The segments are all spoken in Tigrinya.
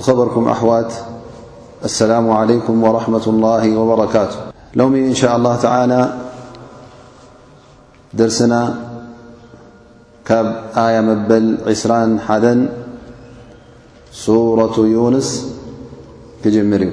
خبركم أوات السلام عليكم ورحمة الله وبركاته و إن شاء الله تعالى درسنا ب ية مبل عسرا حد سورة يونس جمأعوذ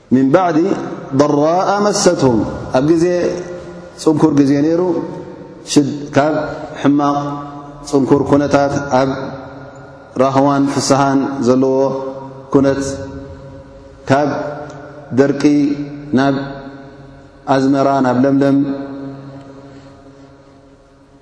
ምን ባዕዲ ضራء መሰትሁም ኣብ ግዜ ፅንኩር ግዜ ነይሩ ካብ ሕማቕ ፅንኩር ኩነታት ኣብ ራህዋን ፍስሃን ዘለዎ ኩነት ካብ ደርቂ ናብ ኣዝመራ ናብ ለምለም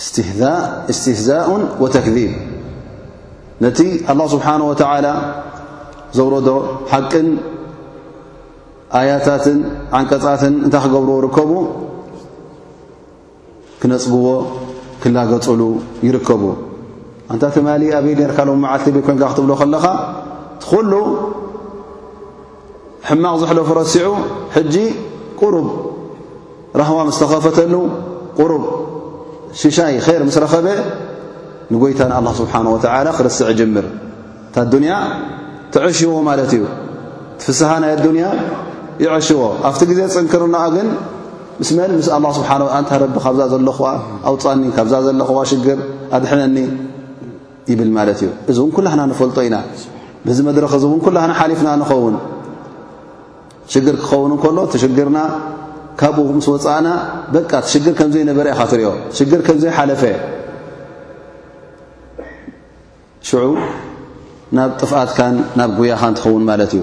እስትህዛእ ወተክዚብ ነቲ ኣላ ስብሓን ወተዓላ ዘውረዶ ሓቅን ኣያታትን ዓንቀፃትን እንታይ ክገብርዎ ይርከቡ ክነፅግዎ ክላገፅሉ ይርከቡ ኣንታ ትማሊ ኣበይ ርካ ሎም መዓልቲ በይ ኮንካ ክትብሎ ከለኻ ትኩሉ ሕማቕ ዘሕለፎ ረሲዑ ሕጂ ቁሩብ ራህዋ ምስ ተኸፈተሉ ቁሩብ ሽሻይ ኼር ምስ ረኸበ ንጎይታ ንኣላ ስብሓን ወተዓላ ክርስዕ ጅምር እታ ኣዱንያ ትዕሽዎ ማለት እዩ ትፍስሃ ናይ ኣዱንያ ይዕሽዎ ኣብቲ ግዜ ፅንክርናኣ ግን ምስ መን ምስ ኣላ ስብሓን ኣንታ ረቢ ካብዛ ዘለኹዋ ኣውፃኒ ካብዛ ዘለኹዋ ሽግር ኣድሕነኒ ይብል ማለት እዩ እዚ እውን ኩላህና ንፈልጦ ኢና በዚ መድረኽ እዚ እውን ኩላህና ሓሊፍና ንኸውን ሽግር ክኸውን እንከሎ ትሽግርና ካብኡ ምስ ወፃእና በቃ ትሽግር ከምዘይነበረ ኢኻ ትሪኦ ሽግር ከምዘይሓለፈ ሽዑ ናብ ጥፍኣትካን ናብ ጉያኻን ትኸውን ማለት እዩ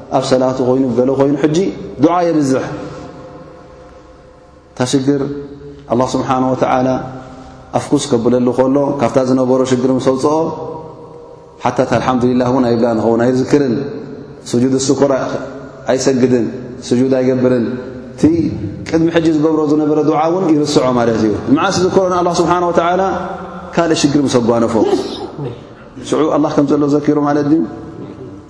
ኣብ ሰላት ኮይኑ ገለ ኮይኑ ሕጂ ዱዓ የብዝሕ እታ ሽግር ኣላ ስብሓን ወተዓላ ኣፍኩስ ከብለሉ ከሎ ካብታ ዝነበሮ ሽግር ምስ ኣውፅኦ ሓታት ኣልሓምዱሊላህ እውን ኣይብላ ንኸውን ኣይዝክርን ስጁድ ስኩር ኣይሰግድን ስጁድ ኣይገብርን እቲ ቅድሚ ሕጂ ዝገብሮ ዝነበረ ዱዓ እውን ይርስዖ ማለት እዩ ንመዓስ ዝከሮ ንኣላ ስብሓን ወተዓላ ካልእ ሽግር ምስ ኣጓነፎ ሽዑ ኣላ ከም ዘሎ ዘኪሩ ማለት ድዩ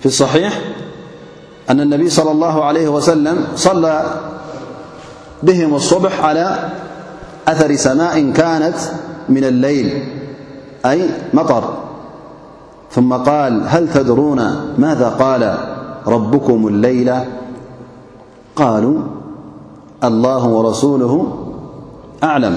في الصحيح أن النبي صلى الله عليه وسلم صلى بهم الصبح على أثر سماء كانت من الليل أي مطر ثم قال هل تدرون ماذا قال ربكم الليل قالوا الله ورسوله أعلم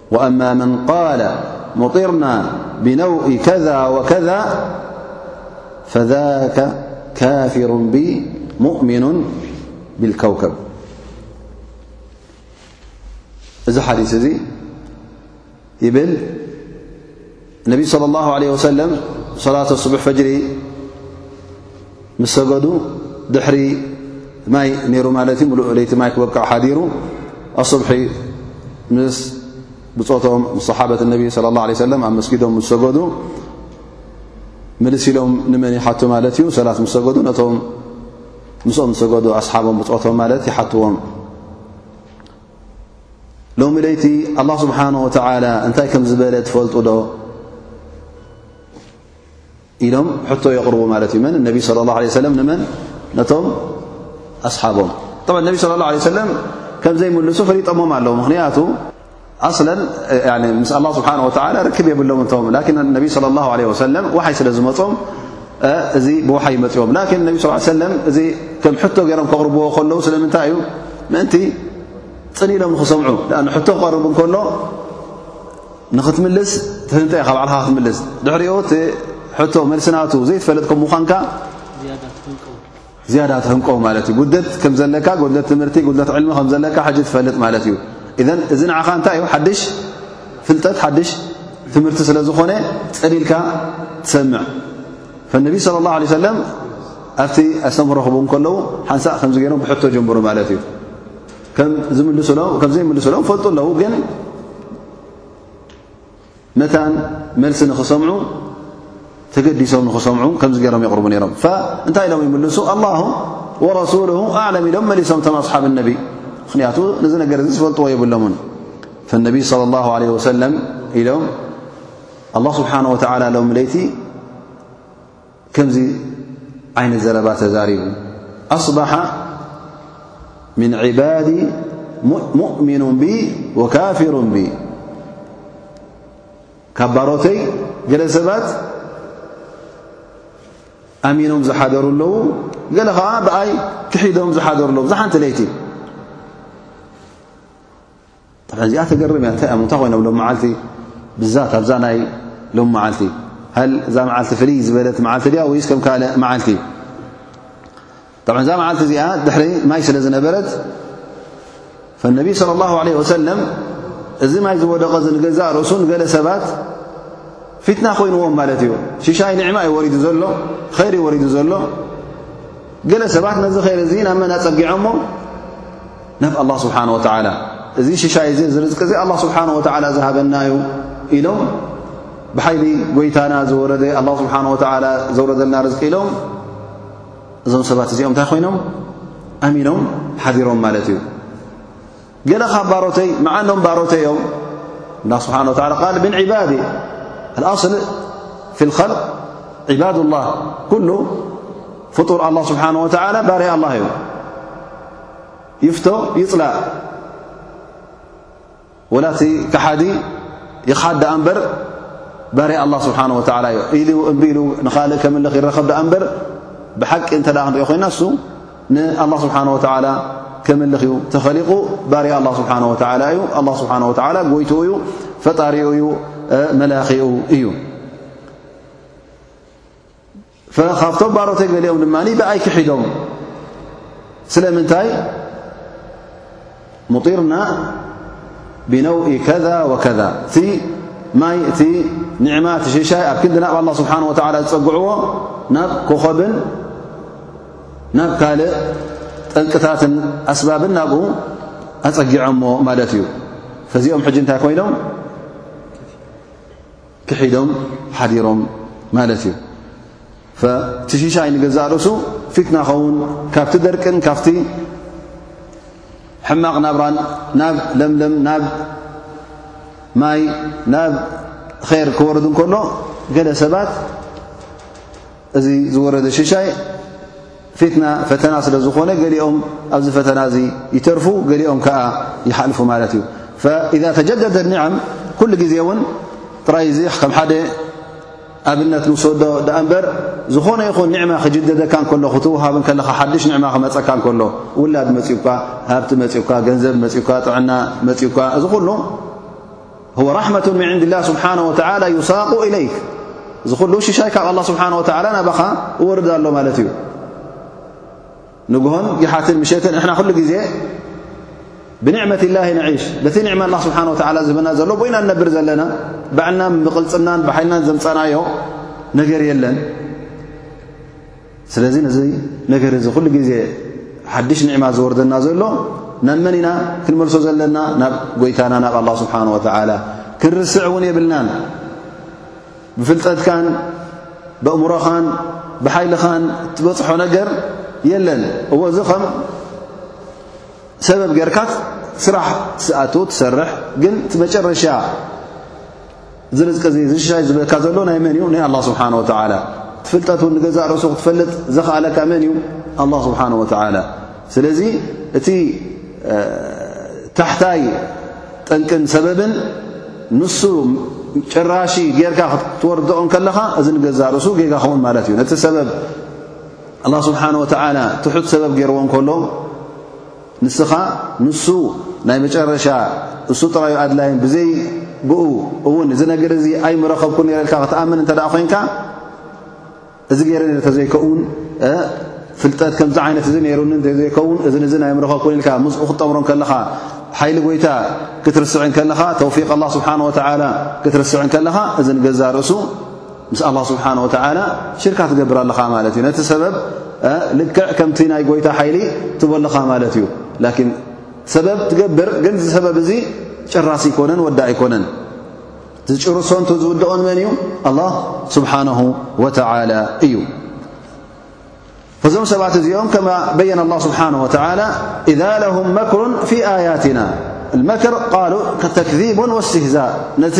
فوأما من قال مطرنا بنوء كذا وكذا فذاك كافر ب مؤمن بالكوكبانب ነቢ صለ ላሁ ዓለህ ወሰለም ሰላተ ስቡሕ ፈጅሪ ምስ ሰገዱ ድሕሪ ማይ ነይሩ ማለት እዩ ምሉእ ለይቲ ማይ ክወቅዕ ሓዲሩ ኣሱብሒ ምስ ብጾቶም ምስ ሰሓበት ነቢ ስለ ላ ለ ሰለም ኣብ መስጊዶም ምስ ሰገዱ ምልስ ኢሎም ንመን ይሓቱ ማለት እዩ ሰላት ምስ ሰገዱ ነቶም ምስኦም ዝሰገዱ ኣስሓቦም ብጾቶም ማለት ይሓትዎም ሎሚ ለይቲ ኣላ ስብሓን ወተዓላ እንታይ ከም ዝበለ ትፈልጡ ዶ ኢሎም ሕቶ የቕርቡ ማለት እዩ መን ነቢ ስለ ላ ለ ሰለም ንመን ነቶም ኣስሓቦም ብ ነቢ ስለ ላ ለ ሰለም ከም ዘይምልሱ ፈሊጠሞም ኣለዉ ምኽንያቱ ኣስለን ምስ ኣላ ስብሓን ወተዓላ ርክብ የብሎም እንቶም ላኪን ነቢ ስለ ላ ለ ወሰለም ዋሓይ ስለ ዝመፆም እዚ ብውሓይ መፅኦም ላኪን ነቢ ስ ሰለም እዚ ከም ሕቶ ገይሮም ከቕርብዎ ከለዉ ስለምንታይ እዩ ምእንቲ ፅን ኢሎም ንክሰምዑ ኣ ሕቶ ክቐርብ እንከሎ ንክትምልስ ትህንጠ ካ ባዕልካ ክትምልስ ድሕሪኦ እቲ ሕቶ መልስናቱ ዘይትፈለጥ ከም ምዃንካ ዝያዳ ትሕንቆ ማለት እዩ ጉድለት ከም ዘለካ ጉድለት ትምህርቲ ጉድለት ዕልሚ ከም ዘለካ ሕጂ ትፈልጥ ማለት እዩ ኢዘን እዚ ንዓኻ እንታይ እዩ ሓድሽ ፍልጠት ሓድሽ ትምህርቲ ስለ ዝኾነ ጸሊልካ ትሰምዕ ፈነቢ ስለ ላሁ ለ ሰለም ኣብቲ ኣስተምህሮ ክቡ ከለዉ ሓንሳእ ከምዚ ገይሮም ብሕቶ ጀምሩ ማለት እዩ ከምዝምልስሎም ከም ዘይምልስሎም ፈልጡ ኣለዉ ግን መታን መልሲ ንኽሰምዑ ተገዲሶም ንኽሰምዑ ከምዚ ገይሮም የቕርቡ ነይሮም እንታይ ኢሎም ይምልሱ ኣላሁ ወረሱሉሁ ኣዕለም ኢሎም መሊሶም ቶም ኣስሓብ ነቢ ምኽንያቱ ንዚ ነገር እዚ ዝፈልጥዎ የብሎምን ፈነቢይ صለ ላሁ ለ ወሰለም ኢሎም ኣላ ስብሓን ወተዓላ ሎም ለይቲ ከምዚ ዓይነት ዘረባ ተዛሪቡ ኣስበሓ ምን ዕባዲ ሙእምኑ ብ ወካፊሩ ብ ካብ ባሮተይ ገለ ሰባት ኣሚኖም ዝሓደሩ ኣለዉ ገለ ኸዓ ብኣይ ክሒዶም ዝሓደሩ ኣለዉ ዛሓንቲ ለይቲ ጣብያ እዚኣ ተገርም እያ ታይ እንታይ ኮይኖም ሎም መዓልቲ ብዛት ኣብዛ ናይ ሎም መዓልቲ ሃል እዛ መዓልቲ ፍልይ ዝበለት መዓልቲ ድያ ወይስ ከም ካልእ መዓልቲ ጣብያ እዛ መዓልቲ እዚኣ ድሕሪ ማይ ስለ ዝነበረት ፈነቢይ ስለ ላሁ ለ ወሰለም እዚ ማይ ዝወደቐ ዚ ንገዛእ ርእሱ ንገለ ሰባት ፊትና ኮይንዎም ማለት እዩ ሽሻይ ንዕማ እዩ ወሪዱ ዘሎ ኸይር እዩ ወሪዱ ዘሎ ገለ ሰባት ነዚ ኸይር እዚ ናብ መን ኣፀጊዖሞ ናብ ኣላ ስብሓን ወተዓላ እዚ ሽሻይ እዚ እዚ ርዝቂ እዚ ኣላ ስብሓን ወተዓላ ዝሃበና እዩ ኢሎም ብሓይሊ ጎይታና ዝወረደ ኣላ ስብሓን ወተዓላ ዘውረደልና ርዝቂ ኢሎም እዞም ሰባት እዚኦም እንታይ ኮይኖም ኣሚኖም ሓዲሮም ማለት እዩ ገለ ካብ ባሮተይ መዓኖም ባሮተይ እዮም ላ ስብሓን ወላ ቃል ምን ዕባዲ ኣስል ፊ ልኸልቅ ዕባድ ላህ ኩሉ ፍጡር ኣላ ስብሓን ወተዓላ ባርያ ኣላ እዩ ይፍቶ ይጽላእ ወላ እቲ ከሓዲ ይክሓድ ደኣ እምበር ባርያ ኣላ ስብሓን ወተዓላ እዩ ኢሉ እምቢ ኢሉ ንኻልእ ከምልኽ ይረኸብ ደኣ እምበር ብሓቂ እንተ ክንሪኦ ኮይና እሱ ንኣላ ስብሓን ወተዓላ ከምልኽ እዩ ተኸሊቑ ባርያ ኣላ ስብሓን ወተዓላ እዩ ኣላ ስብሓን ወተዓላ ጎይትኡ እዩ ፈጣሪኡ እዩ መላኺኡ እዩ ካብቶም ባሮተይ ገሊኦም ድማ ብኣይ ክሒዶም ስለምንታይ ሙጢርና ብነውኢ ከذ ወከذ እቲ ማይ እቲ ኒዕማ እቲ ሸሻይ ኣብ ክንዲ ናብ ኣላ ስብሓን ወተላ ዝፀግዕዎ ናብ ኮኸብን ናብ ካልእ ጠንቅታትን ኣስባብን ናብኡ ኣፀጊዖሞ ማለት እዩ ፈዚኦም ሕጂ እንታይ ኮይኖም ክሒዶም ሓዲሮም ማለት እዩ። እቲ ሽሻይ ንገዛእ ርእሱ ፊትና ኸውን ካብቲ ደርቅን ካብቲ ሕማቕ ናብራን ናብ ለምለም ናብ ማይ ናብ ር ክወርድ እንከሎ ገለ ሰባት እዚ ዝወረደ ሽሻይ ፊትና ፈተና ስለ ዝኾነ ገሊኦም ኣብዚ ፈተና እዚ ይተርፉ ገሊኦም ከኣ ይሓልፉ ማለት እዩ فإذا ተጀደደ ኒዕም ኩሉ ግዜ እውን ጥራይ እዚ ከም ሓደ ኣብነት ንውሰዶ ዳኣ እምበር ዝኾነ ይኹን ኒዕማ ክጅደደካ ከሎ ክትውሃብ ከለኻ ሓድሽ ኒዕማ ክመፀካ ከሎ ውላድ መፅኡካ ሃብቲ መፅኡካ ገንዘብ መፅኡካ ጥዕና መፅኡካ እዚ ኩሉ ሁወ ራሕመቱን ምን ዕንድላህ ስብሓነ ወተዓላ ዩሳቁ ኢለይክ እዚ ኹሉ ሽሻይ ካብ ኣላ ስብሓን ወተዓላ ናባኻ እወርድ ኣሎ ማለት እዩ ንግሆን ጊሓትን ምሸትን ንሕና ኩሉ ግዜ ብኒዕመት ላሂ ንዒሽ በቲ ኒዕማ ኣላ ስብሓን ወተዓላ ዝህበና ዘሎ ቦይና ንነብር ዘለና ባዕልና ብቕልፅምናን ብሓይልናን ዘምፀናዮ ነገር የለን ስለዚ ነዚ ነገር እዚ ኩሉ ግዜ ሓድሽ ኒዕማ ዝወርደና ዘሎ ናብ መን ኢና ክንመልሶ ዘለና ናብ ጎይታና ናብ ኣላ ስብሓን ወተዓላ ክንርስዕ እውን የብልናን ብፍልጠትካን ብእምሮኻን ብሓይልኻን እትበፅሖ ነገር የለን እዎ እዚ ኸም ሰበብ ጌርካ ስራሕ ስኣት ትሰርሕ ግን እቲ መጨረሻ እዚ ርዝቂ እዚ ዝሽሻይ ዝበካ ዘሎ ናይ መን እዩ ናይ ኣላ ስብሓን ወተዓላ ትፍልጠት ውን ንገዛእ ርእሱ ክትፈልጥ ዘኽኣለካ መን እዩ ኣላ ስብሓን ወተዓላ ስለዚ እቲ ታሕታይ ጠንቅን ሰበብን ንሱ ጭራሺ ጌርካ ክትወርድኦ ከለኻ እዚ ንገዛእ ርእሱ ጌጋ ኸውን ማለት እዩ ነቲ ሰበብ ኣላ ስብሓን ወተዓላ ትሑት ሰበብ ገይርዎ እንከሎ ንስኻ ንሱ ናይ መጨረሻ እሱ ጥራዩ ኣድላይን ብዘይ ብኡ እውን እዚ ነገር እዚ ኣይምረኸብኩን ነረ ኢልካ ክትኣምን እንተ ደኣ ኮይንካ እዚ ገይረ ነረ ተዘይከውን ፍልጠት ከምዚ ዓይነት እዚ ነይሩኒ ተዘይከውን እዝን እዝን ኣይምረኸብኩን ኢልካ ምስኡ ክትጠምሮ ከለኻ ሓይሊ ጎይታ ክትርስዕ ከለኻ ተውፊቅ ኣላ ስብሓን ወተዓላ ክትርስዕ ከለኻ እዚ ንገዛ ርእሱ ምስ ኣላህ ስብሓን ወተዓላ ሽርካ ትገብር ኣለኻ ማለት እዩ ነቲ ሰበብ ልክዕ ከምቲ ናይ ጎይታ ሓይሊ ትቦ ኣለኻ ማለት እዩ ላኪን ሰበብ ትገብር ግን እዚ ሰበብ እዙ ጭራስ ኣይኮነን ወዳ ኣይኮነን ዝጭርሶን ቶ ዝውድኦን መን እዩ ኣላህ ስብሓንሁ ወተዓላ እዩ እዞም ሰባት እዚኦም ከማ በየን ኣላ ስብሓን ወተዓላ ኢዛ ለሁም መክሩን ፊ ኣያትና መክር ቃሉ ተክዚቡን ወስትህዛእ ነቲ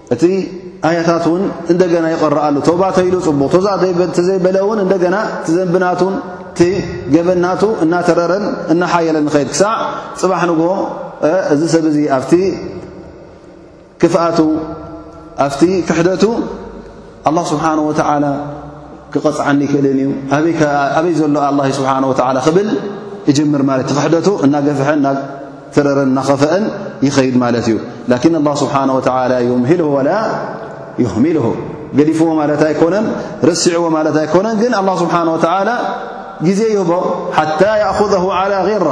እቲ ኣያታት እውን እንደገና ይቐረኣሉ ተባ ተኢሉ ፅቡቕ ተዛ ተዘይበለ እውን እንደገና ትዘንብናቱን ገበናቱ እናተረረን እናሓየለ ንኸይድ ክሳዕ ፅባሕ ንግሆ እዚ ሰብ እዚ ኣብቲ ክፍኣቱ ኣብቲ ክሕደቱ ኣላ ስብሓን ወተዓላ ክቐፅዓኒ ይክእልን እዩ ኣበይ ዘሎ ኣላ ስብሓን ወተዓላ ክብል እጀምር ማለት ትኽሕደቱ እናገፍሐን ናብ ትረረን እናኸፈአን ይኸይድ ማለት እዩ ላኪን ኣላ ስብሓን ወተዓላ ዩምሂል ወላ ዩህሚል ገዲፍዎ ማለት ኣይኮነን ረሲዕዎ ማለት ኣይኮነን ግን ኣላ ስብሓን ወተዓላ ግዜ ይህቦ ሓታ ይእኹዘሁ ዓላ ራ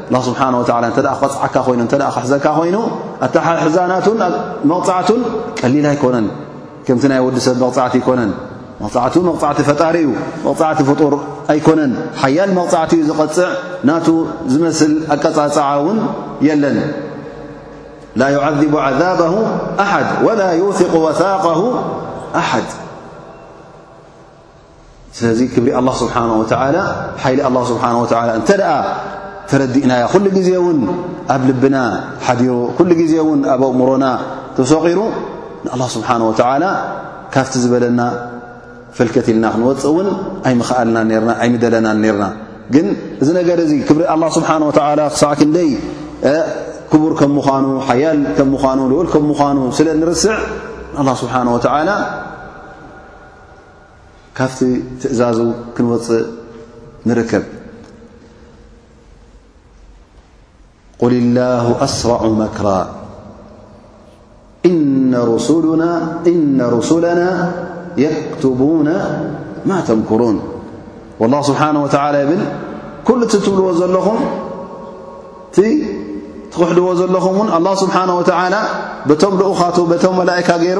ኣላህ ስብሓን ወተዓላ እንተ ክቐፅዓካ ኮይኑ እንተ ክሕዘካ ኮይኑ ኣተሓሕዛናቱን መቕፃዕቱን ቀሊል ኣይኮነን ከምቲ ናይ ወዲ ሰብ መቕፃዕቲ ኣይኮነን መቕፃዕቱ መቕፃዕቲ ፈጣሪ እዩ መቕፃዕቲ ፍጡር ኣይኮነን ሓያል መቕፃዕቲ እዩ ዝቐፅዕ ናቱ ዝመስል ኣቀፃፅዓ እውን የለን ላ ዩዓذቡ ዓዛበሁ ኣሓድ ወላ ዩውثቁ ወሳቀሁ ኣሓድ ስለዚ ክብሪ ኣላ ስብሓን ወተዓላ ሓይሊ ኣላ ስብሓን ወተዓላ እንተ ደኣ ተረዲእናያ ኩሉ ግዜ እውን ኣብ ልብና ሓዲሩ ኩሉ ግዜ እውን ኣብ ኣእምሮና ተሰቒሩ ንኣላ ስብሓን ወተዓላ ካብቲ ዝበለና ፈልከት ኢልና ክንወፅእ እውን ኣይምኽኣልና ርና ኣይምደለናን ነርና ግን እዚ ነገር እዚ ክብሪ ኣላ ስብሓን ወተዓላ ክሳዕ ክንደይ ክቡር ከም ምዃኑ ሓያል ከም ምዃኑ ልኡል ከም ምዃኑ ስለ ንርስዕ ንኣላ ስብሓን ወተዓላ ካብቲ ትእዛዙ ክንወፅእ ንርከብ። ቁል ላሁ ኣስራዑ መክራ እነ ሩሱለና የክትቡነ ማ ተምኩሩን ላ ስብሓን ወተላ ይብል ኩሉ እቲ ትብልዎ ዘለኹም እቲ ትኽሕድዎ ዘለኹም እውን ኣላ ስብሓን ወተዓላ በቶም ልኡኻቱ በቶም መላእካ ገይሩ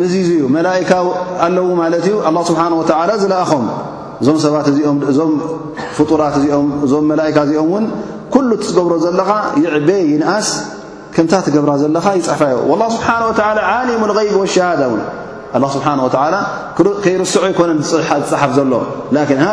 መዚዙ እዩ መላእካ ኣለዉ ማለት እዩ ኣላ ስብሓን ወተዓላ ዝለኣኾም እዞም ሰባት እዚኦም እዞም ፍጡራት እዚኦም እዞም መላእካ እዚኦም እውን ኩሉ እትዝገብሮ ዘለኻ ይዕበ ይንኣስ ከምታ ትገብራ ዘለኻ ይፅሕፋ ዮ ላ ስብሓን ወተላ ዓሊሙ ልይብ ወሸሃዳ እውን ኣላ ስብሓን ወተዓላ ከይርስዑ ኣይኮነን ዝፅሓፍ ዘሎ ላን ሃ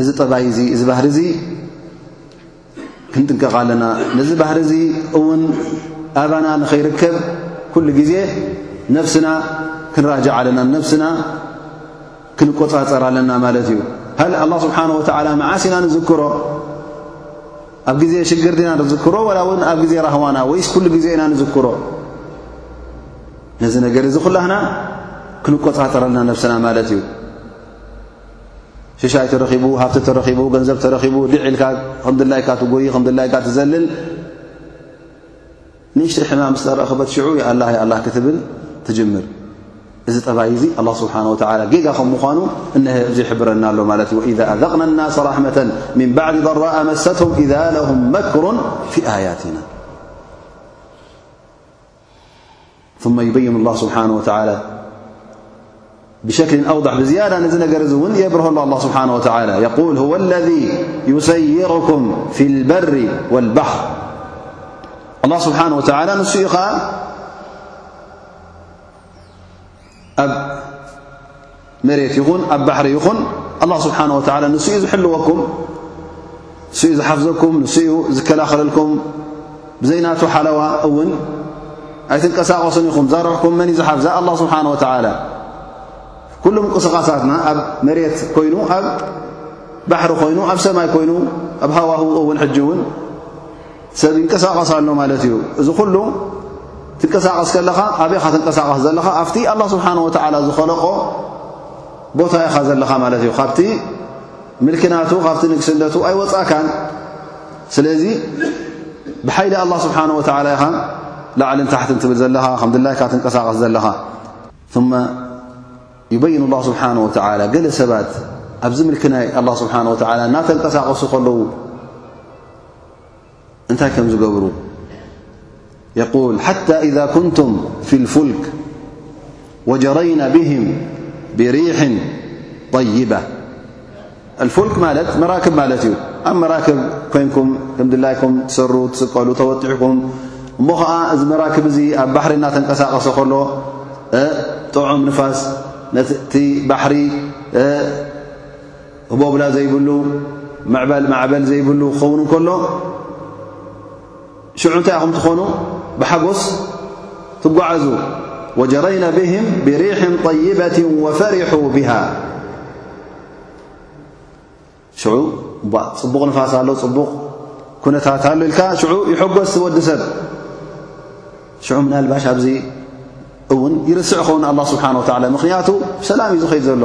እዚ ጠባይ እዚ እዚ ባህሪ እዚ ክንጥንቀቕ ኣለና። ነዚ ባህሪ እዚ እውን ኣባና ንኸይርከብ ኩሉ ግዜ ነፍስና ክንራጃዕ ኣለና፣ ነፍስና ክንቆጻጸር ኣለና ማለት እዩ። ሃል ኣላ ስብሓን ወተዓላ መዓስ ኢና ንዝክሮ? ኣብ ግዜ ሽግር ዲና ንዝክሮ ወላ እውን ኣብ ግዜ ራህዋና ወይስ ኩሉ ግዜ ኢና ንዝክሮ? ነዚ ነገር እዚ ኩላህና ክንቆጻጸር ኣለና ነፍስና ማለት እዩ። ሽሻይ ተረኺቡ ሃብቲ ተረኺቡ ገንዘብ ተረኺቡ ድዒልካ ከምድላይካ ትጎይ ከምድላይካ ትዘልል ንእሽተይ ሕማም ዝተረኸበት ሽዑ የኣላ የኣላ ክትብል ትጅምር እዚ ጠባይ እዚ ኣላ ስብሓን ወተላ ጌጋ ከም ምኳኑ እነ እዚ ይሕብረና ኣሎ ማለት እዩ ወኢዛ ኣዘቕና ናሰ ራሕመተን ምን ባዕዲ ضራኣ መሰትም ኢዛ ለሁም መክሩን ፊ ኣያትና ثم يبين الله سبحانه وتعالى بشكل أوضح بزيادةن نر ون يبره له الله سبحانه وتعالى يقول هو الذي يسيركم في البر والبحر الله سبحانه وتعالى نسخ ኣብ መሬት ይኹን ኣብ ባሕሪ ይኹን ኣላ ስብሓን ወተላ ንስኡ ዝሕልወኩም ንስኡ ዝሓፍዘኩም ንስኡ ዝከላኸለልኩም ብዘይናቱ ሓለዋ እውን ኣይትንቀሳቐሱን ኢኹም ዛርሕኩም መን ዝሓፍዛ ኣላ ስብሓን ወተላ ኩሉ ምንቅስቓሳትና ኣብ መሬት ኮይኑ ኣብ ባሕሪ ኮይኑ ኣብ ሰማይ ኮይኑ ኣብ ሃዋህው እውን ሕጂ እውን ሰብ ይንቀሳቐስ ኣሎ ማለት እዩ እዚ ኩሉ ትንቀሳቐስ ከለኻ ኣበይ ኻ ትንቀሳቐስ ዘለኻ ኣብቲ ኣላ ስብሓን ወተዓላ ዝኸለቆ ቦታ ኢኻ ዘለኻ ማለት እዩ ካብቲ ምልክናቱ ካብቲ ንግስነቱ ኣይወፃእካን ስለዚ ብሓይሊ ኣላ ስብሓን ወተዓላ ኢኻ ላዕልን ታሕትን ትብል ዘለኻ ከም ድላይካ ትንቀሳቐስ ዘለኻ ثመ ይበይኑ ላ ስብሓን ወተዓላ ገለ ሰባት ኣብዚ ምልኪ ናይ ኣላ ስብሓን ወተዓላ እናተንቀሳቐሱ ከለዉ እንታይ ከም ዝገብሩ የል ሓታ ኢዛ ኩንቱም ፊ ልፍልክ ወጀረይና ብህም ብሪሕን طይባ ልፍልክ ማለት መራክብ ማለት እዩ ኣብ መራክብ ኮንኩም ከም ድላይኩም ትሰሩ ትስቀሉ ተወጢሕኩም እሞ ኸዓ እዚ መራክብ እዚ ኣብ ባሕሪ እናተንቀሳቐሰ ከሎ ጥዑም ንፋስ ነቲ ባሕሪ ህቦብላ ዘይብሉ ምዕበል ማዕበል ዘይብሉ ክኸውን እንከሎ ሽዑ እንታይ ኢኹም ትኾኑ ብሓጎስ ትጓዓዙ ወጀረይና ብህም ብሪሕ طይበት ወፈሪሑ ብሃ ሽዑ ፅቡቕ ንፋስ ኣሎ ፅቡቕ ኩነታት ኣሎ ኢልካ ሽዑ ይሐጎስ ወዲ ሰብ ሽዑ ምናልባሽ ኣብዚ እውን ይርስዕ ኸውን ኣላ ስብሓን ወላ ምኽንያቱ ብሰላም እዩ ዝኸይድ ዘሎ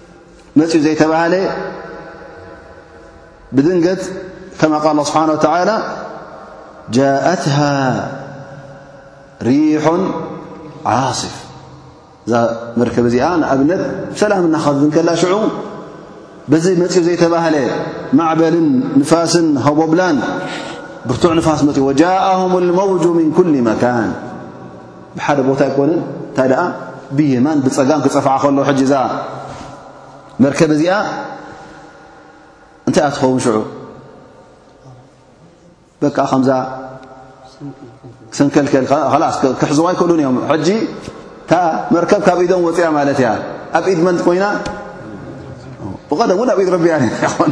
መፅዩ ዘይተባህለ ብድንገት ከማ ቃል ላ ስብሓን ወተላ ጃእትሃ ሪሑን ዓስፍ እዛ መርከብ እዚኣ ንኣብነት ሰላም እናኸትዝንከላ ሽዑ በዚ መፅኡ ዘይተባህለ ማዕበልን ንፋስን ሃቦብላን ብርቱዕ ንፋስ መፅኡ ወጃእም ልመውጁ ምን ኩል መካን ብሓደ ቦታ ኣይኮነን እንታይ ደኣ ብየማን ብጸጋም ክጸፍዓ ከሎ ሕጂ እዛ መርከብ እዚኣ እንታይ እያ ትኸውን ሽዑ በቃ ከምዛ ሰንከልከል ላስ ክሕዝዋ ኣይክእሉን እዮም ሕጂ እታ መርከብ ካብ ኢዶም ወፅያ ማለት እያ ኣብ ኢድ መን ኮይና ብቐደም እውን ኣብ ኢድ ረቢያ ይኮን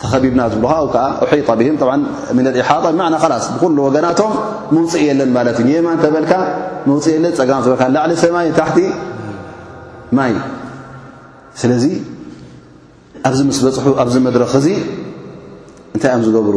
ተኸቢብና ዝብሉ ካ ከ ሒጠ ብ ምን ሓጣ ብና ላስ ብኩሉ ወገናቶም ምውፅእ የለን ማለት እዩ የማን ተበልካ መውፅእ የለን ፀጋ በልካ ላዕሊ ሰማይ ታሕቲ ማይ ስለዚ ኣብዚ ምስ በፅሑ ኣብዚ መድረኽ እዚ እንታይ እዮም ዝገብሩ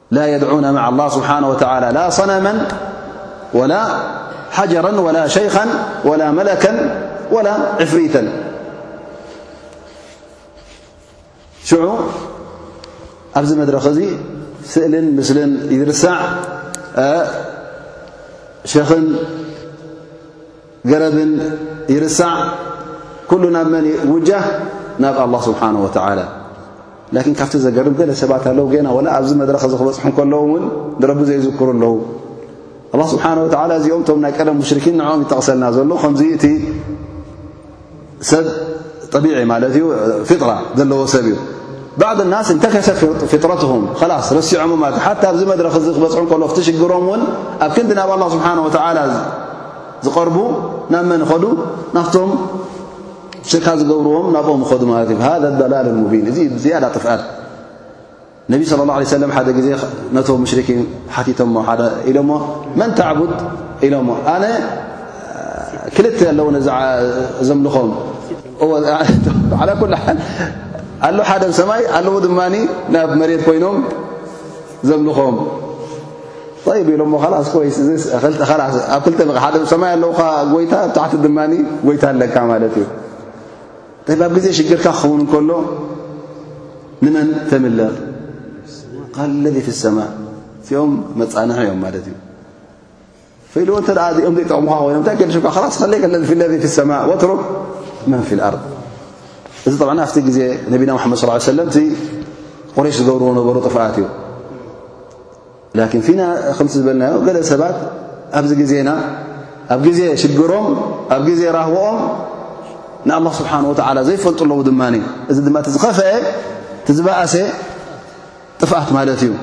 لا يدعون مع الله سبحانه وتعالى لا صنما ولا حجرا ولا شيخا ولا ملكا ولا عفريتا شعو زمدرخي سئل ل رسع شخ ገረብን ይርሳዕ ኩሉ ናብ መን ውጃህ ናብ ኣላ ስብሓን ወተዓላ ላኪን ካብቲ ዘገርብ ገለ ሰባት ኣለዉ ገና ወላ ኣብዚ መድረኽ እዚ ክበፅሑ ከለዉ እውን ንረቢ ዘይዝክሩ ኣለዉ ኣላ ስብሓን ወተዓላ እዚኦም እቶም ናይ ቀደም ሙሽርኪን ንዕኦም ይጠቕሰልና ዘሎ ከምዚ እቲ ሰብ ጠቢዒ ማለት እዩ ፍጥራ ዘለዎ ሰብ እዩ ባዕድ ናስ እንተከሰ ፍጥረትም ላስ ረሲዖም ማለት እ ሓታ ኣብዚ መድረክ እዚ ክበፅሑ ከሎ ፍትሽግሮም እውን ኣብ ክንዲ ናብ ኣላ ስብሓን ወተዓላ ዝቐርቡ ናብ መን ኸዱ ናፍቶም ሸካ ዝገብርዎም ናብኦም ኸዱ ማለት እዩ ሃ ላል ሙቢን እዚ ዝያዳ ጥፍኣት ነቢ صለ ላه ለ ሰለም ሓደ ግዜ ነቶ ሙሽርኪን ሓቲቶሞ ሓደ ኢሎሞ መን ተዕቡድ ኢሎሞ ኣነ ክልተ ኣለዉ ነዚ ዘምልኾም ዓላ ኩል ሓል ኣሎ ሓደ ብ ሰማይ ኣለዉ ድማ ናብ መሬት ኮይኖም ዘምልኾም ይብ ኢሎሞ ላስ ወይስ ኣብ ክልተ ሓደ ሰማይ ኣለዉካ ጎይታ ብታሕቲ ድማ ጎይታ ኣለካ ማለት እዩ ጠይብ ኣብ ግዜ ሽግርካ ክኸውን እንከሎ ንመን ተምልኽ ቃል ለذ ፊ ሰማእ እቲኦም መፃንሒ እዮም ማለት እዩ ፈኢልዎ እተ እኦም ዘይጠቕሙካ ኮይኖም እንታይ ገድሽካ ላስ ከለይ ለذ ፊ ሰማእ ወትሩክ መን ፊ ኣርض እዚ ጠብ ኣብቲ ግዜ ነቢና ሓመድ ص ሰለም እቲ ቁረሽ ዝገብርዎ ነበሩ ጥፍኣት እዩ ላኪን ፊና ከምቲ ዝበልናዮ ገለ ሰባት ኣብዚ ግዜና ኣብ ግዜ ሽግሮም ኣብ ግዜ ራህወኦም ንኣላ ስብሓን ወተዓላ ዘይፈልጡ ኣለዉ ድማ እዚ ድማ እቲ ዝኸፍአ እቲ ዝበእሰ ጥፍኣት ማለት እዩ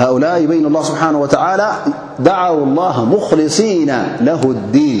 ሃኡላ በይኑ ላ ስብሓን ወተዓላ ደዓው ላ ሙክሊሲና ለሁ ዲን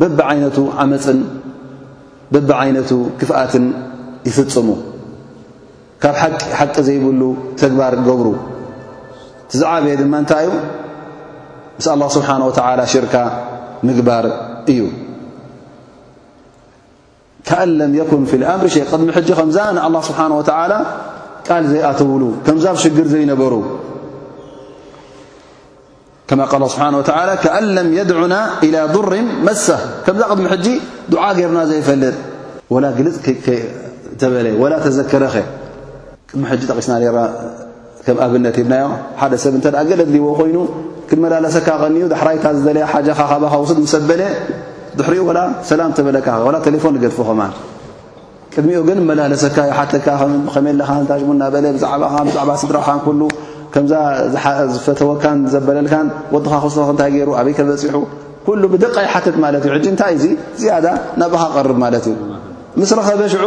በብዓይነቱ ዓመፅን በብዓይነቱ ክፍኣትን ይፍፅሙ ካብ ሓቂ ሓቂ ዘይብሉ ተግባር ገብሩ እቲ ዝዓበየ ድማ እንታይ እዩ ምስ ኣላ ስብሓን ወተዓላ ሽርካ ምግባር እዩ ካን ለም የኩን ፊ ልኣምሪ ሸይ ቅድሚ ሕጂ ከምዛ ንኣላ ስብሓን ወተዓላ ቃል ዘይኣተውሉ ከምዛ ብ ሽግር ዘይነበሩ ከማ ቃል ስብሓን ወተዓላ ካን ለም የድዑና ኢላ ዱርን መሰ ከምዛ ቅድሚ ሕጂ ዱዓ ገይርና ዘይፈልጥ ወላ ግልፅ ተበለ ወላ ተዘከረኸ ቅድሚ ሕጂ ጠቒስና ና ከም ኣብነት ኢልናዮ ሓደ ሰብ እንተ ገለ ድልዎ ኮይኑ ክመላለሰካ ቀንዩ ዳሕራይታ ዝደለያ ሓጃኻ ካባኻ ውስድ ምስ ኣበለ ድሕሪኡ ወላ ሰላም ተበለካ ወላ ቴሌፎን ንገድፎ ከማ ቅድሚኡ ግን መላለሰካ ይሓተካ ከመይ ኣለኻ ንታሽሙ እናበለ ብዛዕባኻ ብዛዕባ ስድራኻን ኩሉ ከምዛ ዝፈተወካን ዘበለልካን ወድኻ ክስቶ እንታይ ገይሩ ኣበይ ከበፂሑ ኩሉ ብደቃ ይሓትት ማለት እዩ ሕጂ እንታይ እዙ ዝያዳ ናባኻ ቀርብ ማለት እዩ ምስ ረኸበ ሽዑ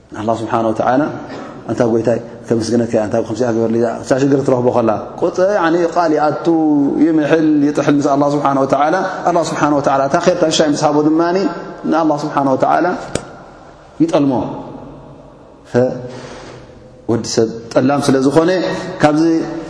ኣላህ ስብሓን ወተዓላ ኣንታ ጎይታይ ከምስግነካ እያ እንታይ ከምዚኣ ግበርሊ እዛ ሽግር ትረኽቦ ከላ ቁጥ ቃል ይኣቱ ይምሕል ይጥሕል ምስ ኣላ ስብሓን ወተዓላ ኣላ ስብሓን ወተዓላ እታ ኼርካ ሻይ ምስ ሃቦ ድማ ንኣላ ስብሓን ወተዓላ ይጠልሞ ወዲ ሰብ ጠላም ስለ ዝኾነ ካብዚ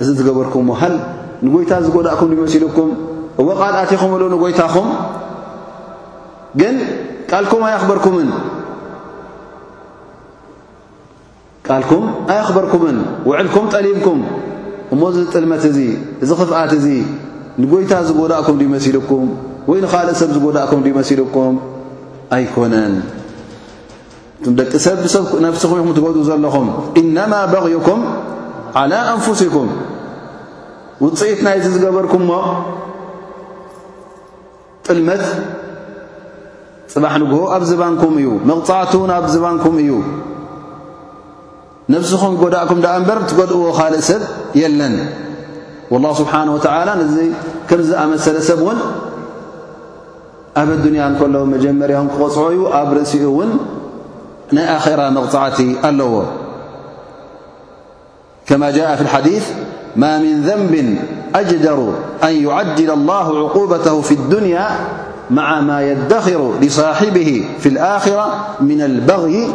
እዚ ዝገበርኩምዎ ሃል ንጎይታ ዝጎዳእኩም ይመሲልኩም እወ ቃል ኣቲኹምሉ ንጎይታኹም ግን ቃልኩም ኣየኽበርኩምን ቃልኩም ኣየኽበርኩምን ውዕልኩም ጠሊምኩም እሞ እዚ ጥልመት እዚ እዚ ክፍኣት እዚ ንጎይታ ዝጎዳእኩም ዩ መሲልኩም ወይ ንኻልእ ሰብ ዝጎዳእኩም ዩ መሲልኩም ኣይኮነን እቶም ደቂ ሰብ ብሰብ ነፍስኹም ኢኹም ትገድኡ ዘለኹም ኢነማ በቕዩኩም ዓላ ኣንፍሲኩም ውፅኢት ናይዚ ዝገበርኩምሞ ጥልመት ፅባሕ ንግሆ ኣብ ዝባንኩም እዩ መቕፃዕቱን ኣብ ዝባንኩም እዩ نفسخم دأكم دنبر تدዎ خل سب يلن والله سبحانه وتعالى كمزأمثل سب ون أب الدنيا كل مجمر قعي أب رأسኡ ون ني آخرة مقطعت الዎ كما جاء في الحديث ما من ذنب أجدر أن يعدل الله عقوبته في الدنيا مع ما يدخر لصاحبه في الآخرة من البغي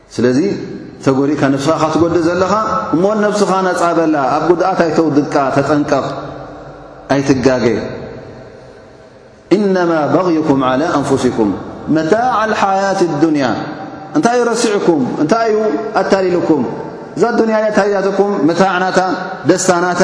ስለዚ ተጎዲእካ ነብስኻ እኻ ትጎድእ ዘለኻ እሞ ነብስኻ ነጻ በላ ኣብ ጉድኣት ኣይተውድቃ ተጠንቀቕ ኣይትጋገ እነማ በغይኩም ዓላى ኣንፍሲኩም መታዕ ሓያት ኣዱንያ እንታይ እዩ ረሲዕኩም እንታይ እዩ ኣታሊልኩም እዛ ኣዱንያ እያ ታያትኩም መታዕ ናታ ደስታ ናታ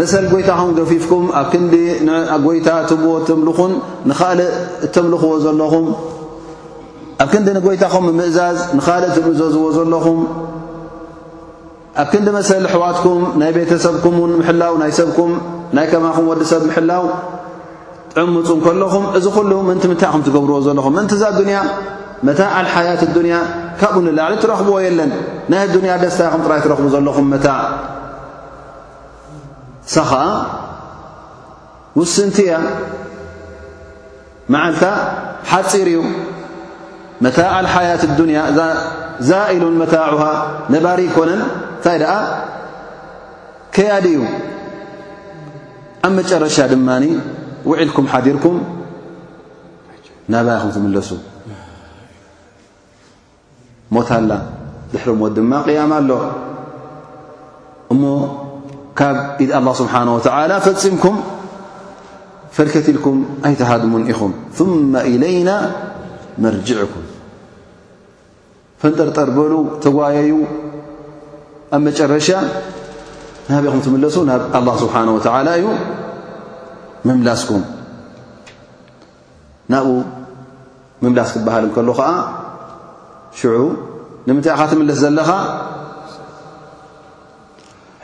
መሰል ጎይታኹም ገፊፍኩም ኣብ ክንዲ ንጎይታ ትብዎ እተምልኹን ንኻልእ እተምልኽዎ ዘለኹም ኣብ ክንዲ ንጎይታኹም ምእዛዝ ንኻልእ ትምእዘዝዎ ዘለኹም ኣብ ክንዲ መሰል ኣሕዋትኩም ናይ ቤተሰብኩም ን ምሕላው ናይ ሰብኩም ናይ ከማኹም ወዲ ሰብ ምሕላው ጥዕምፁ ከለኹም እዚ ኩሉ ምንቲ ምንታይ ኹም ትገብርዎ ዘለኹም ምንቲ እዛ ኣዱንያ መታዕ ሓያት ኣዱንያ ካብኡ ንላዕሊ ትረኽብዎ የለን ናይ ኣዱንያ ደስታ ኹም ጥራይ ትረኽቡ ዘለኹም መታዕ እሳ ኸኣ ውስንቲ እያ መዓልታ ሓፂር እዩ መታዕ ሓያት ዱንያ እዛ ዛኢሉን መታዑሃ ነባሪ ኮነን እንታይ ደኣ ከያዲ እዩ ኣብ መጨረሻ ድማ ውዒልኩም ሓዲርኩም ናባይ ኹም ትምለሱ ሞት ኣላ ድሕሪ ሞት ድማ ቅያማ ኣሎ እሞ ካብ ኢድ ኣላ ስብሓን ወተዓላ ፈፂምኩም ፈልከት ኢልኩም ኣይትሃድሙን ኢኹም ثመ ኢለይና መርጅዕኩም ፈንጠርጠር በሉ ተጓየዩ ኣብ መጨረሻ ናበይኹም ትምለሱ ናብ ኣላ ስብሓን ወተዓላ እዩ ምምላስኩም ናብኡ ምምላስ ክበሃል እንከሎ ኸኣ ሽዑ ንምንታይ ኢኻ ትምለስ ዘለኻ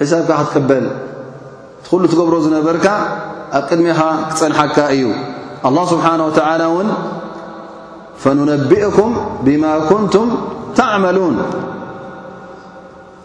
ሒሳብካ ክትቅበል እቲ ዅሉ ትገብሮ ዝነበርካ ኣብ ቅድሜኻ ክጸንሓካ እዩ ኣላህ ስብሓን ወተዓላ እውን ፈኑነቢእኩም ብማ ኩንቱም ተዕመሉን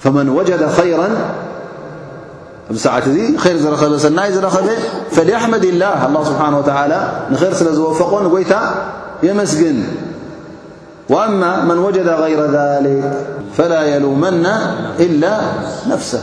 فمن وجد خيرا سعة ير ن رب فليحمد الله الله سبحنه وتعالى نخير سل ዝوفق يታ يمسግن وأما من وجد غير ذلك فلا يلومن إلا نفسه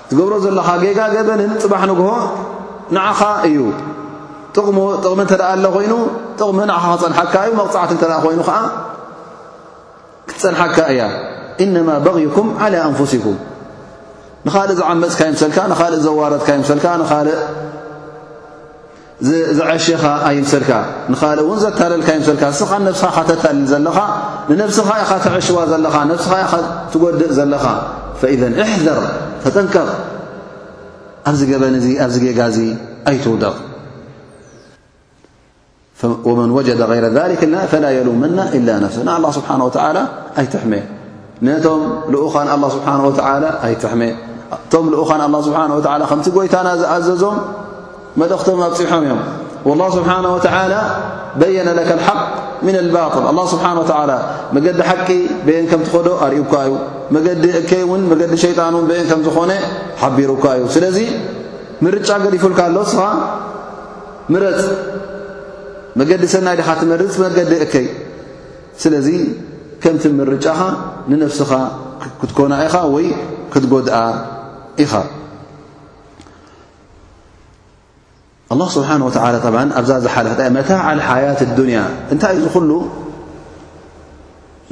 ትገብሮ ዘለኻ ጌጋ ገበን ጽባሕ ንግሆ ንዓኻ እዩ ጥቕሙ ጥቕሚ እንተ ደኣ ኣለ ኮይኑ ጥቕሚ ንዓኻ ክጸንሓካ እዩ መቕጻዕቲ እንተ ደኣ ኮይኑ ኸዓ ክትጸንሓካ እያ ኢነማ በግይኩም ዓላ ኣንፉሲኩም ንኻልእ ዝዓመጽካ ይምሰልካ ንኻልእ ዘዋረድካ ይምሰልካ ንኻልእ ዝዐሸኻ ኣይምሰልካ ንኻልእ እውን ዘታለልካ ኣይምሰልካ እስኻ ነብስኻ ኢኻ ተታልል ዘለኻ ንነብስኻ ኢኻ ተዐሽዋ ዘለኻ ነብስኻ ኢኻ ትጎድእ ዘለኻ ፈኢዘን እሕዘር ተጠንቀቕ ኣብዚ ገበን እዚ ኣብዚ ጌጋ እዚ ኣይትውደቕ ወመን ወጀደ غይረ ذሊክ ፈላ የሉመና ኢላ ነፍሱ ንኣላ ስብሓን ወተዓላ ኣይትሕመ ነቶም ልኡኻን ኣላ ስብሓን ወተዓላ ኣይትሕመ እቶም ልኡኻን ኣላ ስብሓን ወተዓላ ከምቲ ጐይታና ዝኣዘዞም መልእኽቶም ኣብፂሖም እዮም ወላ ስብሓን ወተዓላ በየነ ለካ ልሓቅ ምን ኣልባጥል ኣላ ስብሓን ወተዓላ መገዲ ሓቂ በየን ከም ትኸዶ ኣርእዩካ እዩ መገዲ እከይ እውን መገዲ ሸይጣን እውን በየን ከም ዝኾነ ሓቢሩካ እዩ ስለዚ ምርጫ ገዲፉልካ ኣሎ ስኻ ምረፅ መገዲ ሰናይ ድኻ ትመርፅ መገዲ እከይ ስለዚ ከምቲ ምርጫኻ ንነፍስኻ ክትኮና ኢኻ ወይ ክትጎድኣ ኢኻ። ኣላ ስብሓን ወተላ ብ ኣብዛ ዝሓለፈት መታዕ ሓያት ዱንያ እንታይ እዩ ዝኹሉ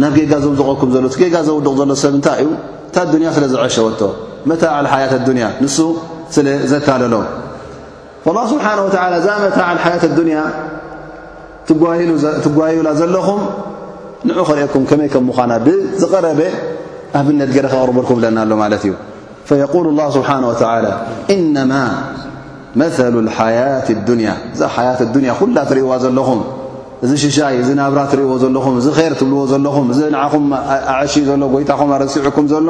ናብ ጌጋ ዘውድቐኩም ዘሎ ጌጋ ዘውድቕ ዘሎ ሰብ እንታይ እዩ እታ ኣዱንያ ስለ ዝዐሸወቶ መታዕ ሓያት ኣዱንያ ንሱ ስለ ዘታለሎ ኣላህ ስብሓን ወተዓላ እዛ መታዕ ሓያት ኣዱንያ ትጓዩላ ዘለኹም ንዑ ኸርእኩም ከመይ ከም ምዃና ብዝቐረበ ኣብነት ገረ ከቕርበልኩም ብለና ኣሎ ማለት እዩ ፈየቁል ላ ስብሓን ወተዓላ እነማ መሉ ሓያት ኣዱንያ እዛ ሓያት ኣዱንያ ኹላ ትርእይዋ ዘለኹም እዚ ሽሻይ እዚ ናብራ ትርእይዎ ዘለኹም እዚ ኼር ትብልዎ ዘለኹም እዚ ንዓኹም ኣዐሽዩ ዘሎ ጎይታኹም ኣረሲዑኩም ዘሎ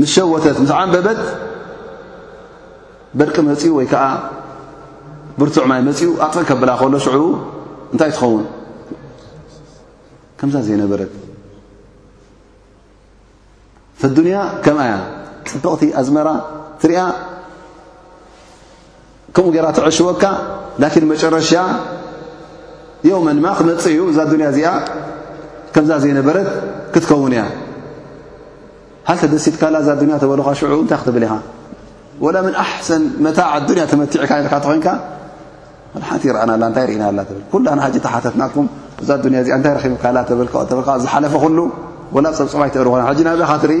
ምስ ሸወተት ምስ ዓንበበት በርቂ መፅኡ ወይ ከዓ ብርቱዕ ማይ መፅኡ ኣጥፍእ ከብላ ከሎ ሽዑ እንታይ ትኸውን ከምዛ ዘይነበረት ፈዱንያ ከምኣያ ፅብቕቲ ኣዝመራ ትሪያ ከምኡ ገራ ትዕሽወካ ላኪን መጨረሻ የውመንማ ክመፅእ እዩ እዛ ዱንያ እዚኣ ከምዛ ዘይነበረት ክትከውን እያ ሃል ተደሲትካላ እዛ ዱንያ ተበሉካ ሽዑ እንታይ ክትብል ኢኻ ወላ ምን ኣሕሰን መታዕ ኣዱንያ ተመቲዕካ ኢልካ ተኮንካ ሓንቲ ይርኣናላ እንታይ ርኢና ኣላ ትብል ኩላና ሓጂ ተሓተትናኩም እዛ ዱንያ እዚኣ እንታይ ረኪብካላ ተብልካ ዝሓለፈ ኩሉ ወላ ፀብፀባ ኣይትእርኾና ሕጂ ናበኻ ትርኢ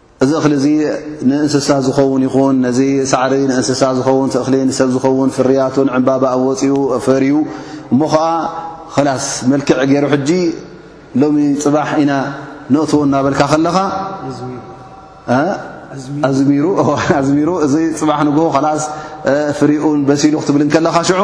እዚ እኽሊ እዚ ንእንስሳ ዝኸውን ይኹን ነዚ ሳዕሪ ንእንስሳ ዝኸውን እኽሊ ንሰብ ዝኸውን ፍርያቱን ዕምባባ ኣብ ወፂኡ ፈርዩ እሞ ኸዓ ኸላስ መልክዕ ገይሩ ሕጂ ሎሚ ፅባሕ ኢና ነእትዎ እናበልካ ከለኻ ኣዝሚሩኣዝሚሩ እዚ ፅባሕ ንግሆ ኸላስ ፍሪኡን በሲሉ ክትብል ከለኻ ሽዑ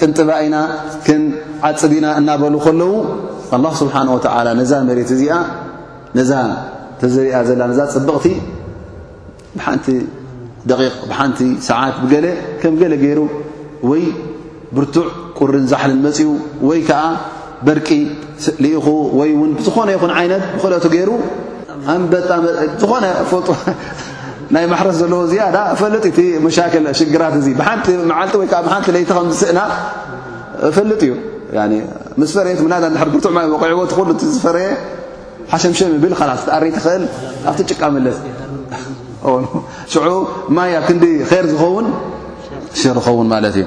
ቅንጥባ ኢና ክንዓጽድ ኢና እናበሉ ከለዉ ኣላ ስብሓን ወተዓላ ነዛ መሬት እዚኣ ነዛ ተዘሪኣ ዘላ ነዛ ጽብቕቲ ብሓንቲ ደቂቕ ብሓንቲ ሰዓት ብገለ ከም ገለ ገይሩ ወይ ብርቱዕ ቁርን ዛሕልን መጺኡ ወይ ከዓ በርቂ ልኢኹ ወይ እውን ብዝኾነ ይኹን ዓይነት ብክእለቱ ገይሩ ኣንበጣ ዝኾነ ፈልጡ ናይ ማሕረስ ዘለዎ ዝያዳ ፈልጥ እቲ መሻክል ሽግራት እዙ ብሓንቲ መዓልቲ ወይከዓ ብሓንቲ ለይቲ ከም ዝስእና ፈልጥ እዩ ምስ ፈረየት ምናዳ ድሕር ብርቱዕ ማይ ወቂዕዎ እቲ ኩሉ እቲ ዝፈረየ ሓሸምሸም ይብል ላስ ትኣሪ ትኽእል ኣብቲ ጭቃ መለስ ሽዑ ማይ ኣብ ክንዲ ር ዝኸውን ሽር ዝኸውን ማለት እዩ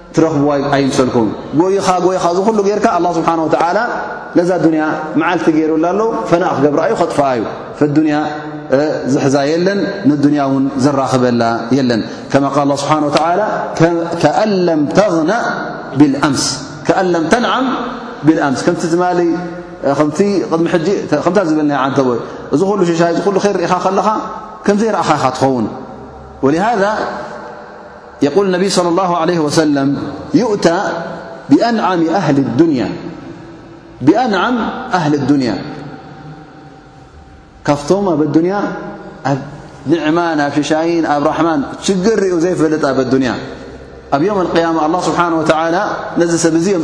ትረኽብዋ ኣይምሰልኩም ጎይኻ ጎይኻ እዚ ኩሉ ጌርካ ኣላ ስብሓን ወተዓላ ነዛ ኣዱንያ መዓልቲ ገይሩላ ኣሎ ፈናእ ክገብርኣ እዩ ከጥፍኣ እዩ ፈዱንያ ዝሕዛ የለን ንዱንያ እውን ዘራኽበላ የለን ከማ ቃል ላ ስብሓን ወተዓላ ከኣን ለም ተና ብኣምስ ከኣን ለም ተንዓም ብልኣምስ ከምቲ ዝማሊ ከምቲ ቅድሚ ሕጂ ከምታ ዝበልና ዓንተ ወይ እዚ ኩሉ ሽሻይ እዚ ኩሉ ኸይር ርኢኻ ከለኻ ከምዘይረእኻ ኢኻ ትኸውን ወሃ يقول النبي صلى الله عليه وسلم يؤتى أأبأنعم أهل الدنيا كفتم ب الدنيا نعمن شاين ب رحمن شر ر زيفل ب الدنا ب يوم القيامة الله سبحانه وتعالى نزسب يم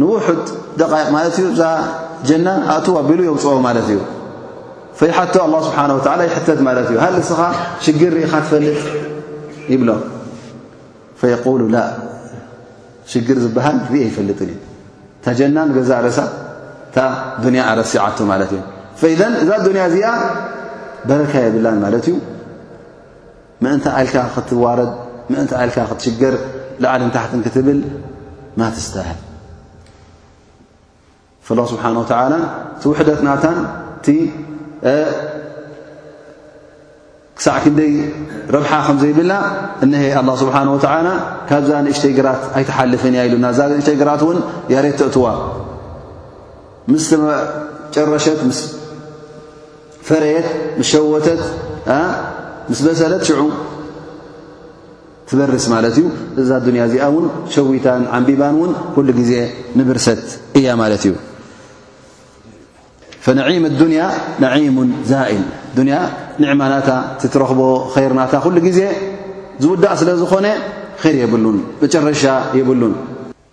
ንውሑድ ደቓይቕ ማለት እዩ እዛ ጀና ኣእትው ኣቢሉ የውፅኦ ማለት እዩ ፈይሓቶ ኣላ ስብሓን ወተላ ይሕተት ማለት እዩ ሃል እስኻ ሽግር ርኢኻ ትፈልጥ ይብሎ ፈየቁሉ ላ ሽግር ዝበሃል ርእ ይፈልጥን እዩ እታ ጀና ንገዛእ ረሳ እታ ዱንያ ኣረሲዓቶ ማለት እዩ ፈኢዘን እዛ ዱንያ እዚኣ በረካ የብላን ማለት እዩ ምእንቲ ኣልካ ክትዋረድ ምእንቲ ኣልካ ክትሽገር ላዕልን ታሕትን ክትብል ማትስተህል ፍላ ስብሓን ወተላ እቲ ውሕደት ናታን እቲ ክሳዕ ክንደይ ረብሓ ከም ዘይብላ እነሀ ኣላ ስብሓን ወተላ ካብዛ ንእሽተይ ግራት ኣይትሓልፍን እያ ኢሉና እዛ ንእሽተይ ግራት እውን ያሬት ተእትዋ ምስ ተጨረሸት ፈረየት ምስ ሸወተት ምስ በሰለት ሽዑ ትበርስ ማለት እዩ እዛ ኣዱንያ እዚኣ እውን ሸዊታን ዓንቢባን እውን ኩሉ ግዜ ንብርሰት እያ ማለት እዩ ፈነዒም ኣዱንያ ነዒሙን ዛኢል ዱንያ ንዕማናታ ትትረኽቦ ኸይርናታ ኩሉ ግዜ ዝውዳእ ስለ ዝኾነ ኸይር የብሉን መጨረሻ የብሉን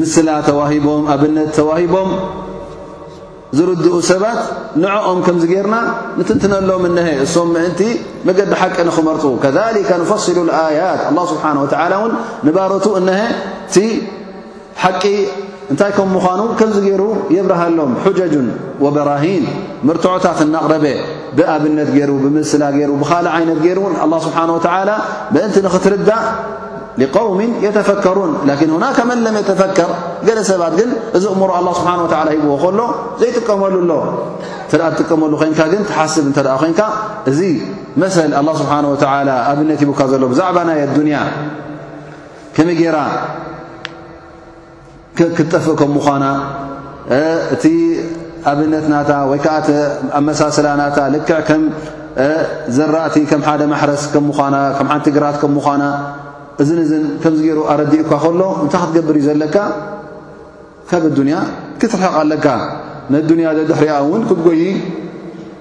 ምስላ ተዋሂቦም፣ ኣብነት ተዋሂቦም ዝርድኡ ሰባት ንዕኦም ከምዚ ጌርና ንትንትነሎም እነሀ እሶም ምእንቲ መገዲ ሓቂ ንኽመርፁ ከሊከ ንፈሲሉ ኣያት ኣላ ስብሓን ወተዓላ እውን ንባረቱ እነሀ እቲ ሓቂ እንታይ ከም ምዃኑ ከምዚ ገይሩ የብርሃሎም ሑጀጁን ወበራሂን መርትዖታት እናቕረበ ብኣብነት ገይሩ ብምስላ ገይሩ ብኻልእ ዓይነት ገይሩ እውን ኣላ ስብሓን ወተዓላ ምእንቲ ንኽትርዳእ ሊቀውሚ የተፈከሩን ላኪን ሁናከ መን ለም የተፈከር ገለ ሰባት ግን እዚ እእምሮ ኣላ ስብሓን ወተዓላ ሂብዎ ከሎ ዘይጥቀመሉ ኣሎ እተ ትጥቀመሉ ኮንካ ግን ትሓስብ እንተ ኮንካ እዚ መሰል ኣላ ስብሓን ወተዓላ ኣብነት ሂቡካ ዘሎ ብዛዕባ ናይ ኣዱንያ ከመይ ገይራ ክትጠፍእ ከም ምዃና እቲ ኣብነት ናታ ወይ ከዓ ኣመሳስላ ናታ ልክዕ ከም ዘራእቲ ከም ሓደ ማሕረስ ከም ምዃና ከም ሓንቲ ግራት ከም ምዃና እዝን እዝን ከምዚ ገይሩ ኣረዲኡካ ከሎ እንታይ ክትገብር እዩ ዘለካ ካብ ኣዱንያ ክትርሕቕ ኣለካ ንኣዱንያ ዘድሕሪኣ እውን ክትጎይ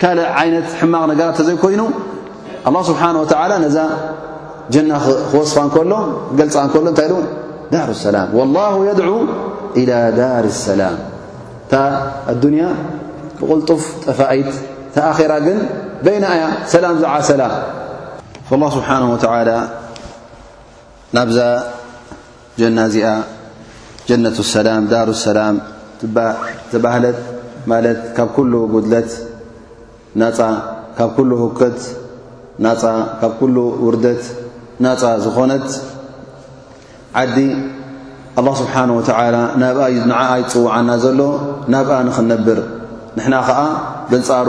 ካልእ ዓይነት ሕማቕ ነገራት ተዘይኮይኑ ኣላ ስብሓን ወተዓላ ነዛ ጀና ክወስፋ እንከሎ ክገልፃ እንከሎ እንታይ ኢሉ ዳር ሰላም ወላሁ የድዑ ኢላ ዳር ሰላም እታ ኣዱንያ ብቕልጡፍ ጠፋኢት ተኣኼራ ግን በይና እያ ሰላም ዝዓሰላ ላ ስብሓን ወተዓላ ናብዛ ጀና እዚኣ ጀነቱ ሰላም ዳሩ ሰላም ተባህለት ማለት ካብ ኩሉ ጉድለት ናፃ ካብ ኩሉ ሁከት ናፃ ካብ ኩሉ ውርደት ናፃ ዝኾነት ዓዲ ኣላ ስብሓን ወተላ ናብኣ እዩ ንዓኣ ይፅውዓና ዘሎ ናብኣ ንኽነብር ንሕና ኸዓ በንፃሩ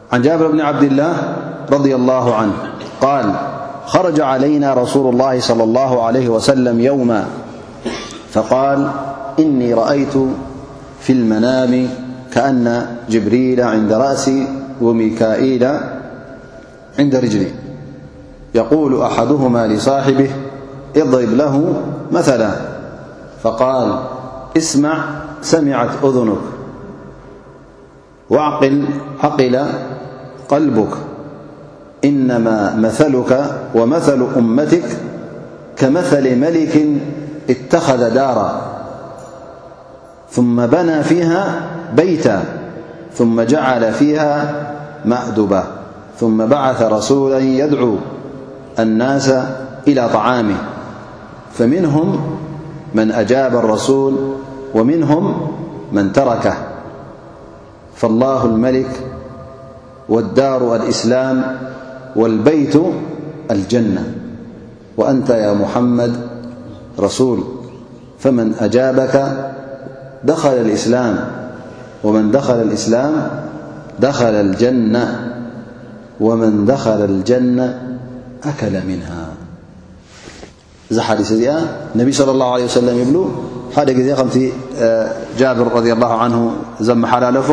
عن جابر بن عبد الله رضي الله عنه قال خرج علينا رسول الله صلى الله عليه وسلم يوما فقال إني رأيت في المنام كأن جبريل عند رأسي وميكائيل عند رجلي يقول أحدهما لصاحبه اضرب له مثلا فقال اسمع سمعت أذنك وعقل قلبك إنما مثلك ومثل أمتك كمثل ملك اتخذ دارا ثم بنى فيها بيتا ثم جعل فيها مأدبا ثم بعث رسولا يدعو الناس إلى طعامه فمنهم من أجاب الرسول ومنهم من تركه فالله الملك والدار الإسلام والبيت الجنة وأنت يا محمد رسول فمن أجابك خلومن دخل الإسلام دخل الجنة ومن دخل الجنة ከ እዛ ሓዲስ እዚኣ ነቢ صለ ላه ለ ሰለም ይብሉ ሓደ ግዜ ከምቲ ጃብር ረድ ላ ዓንሁ ዘመሓላለፎ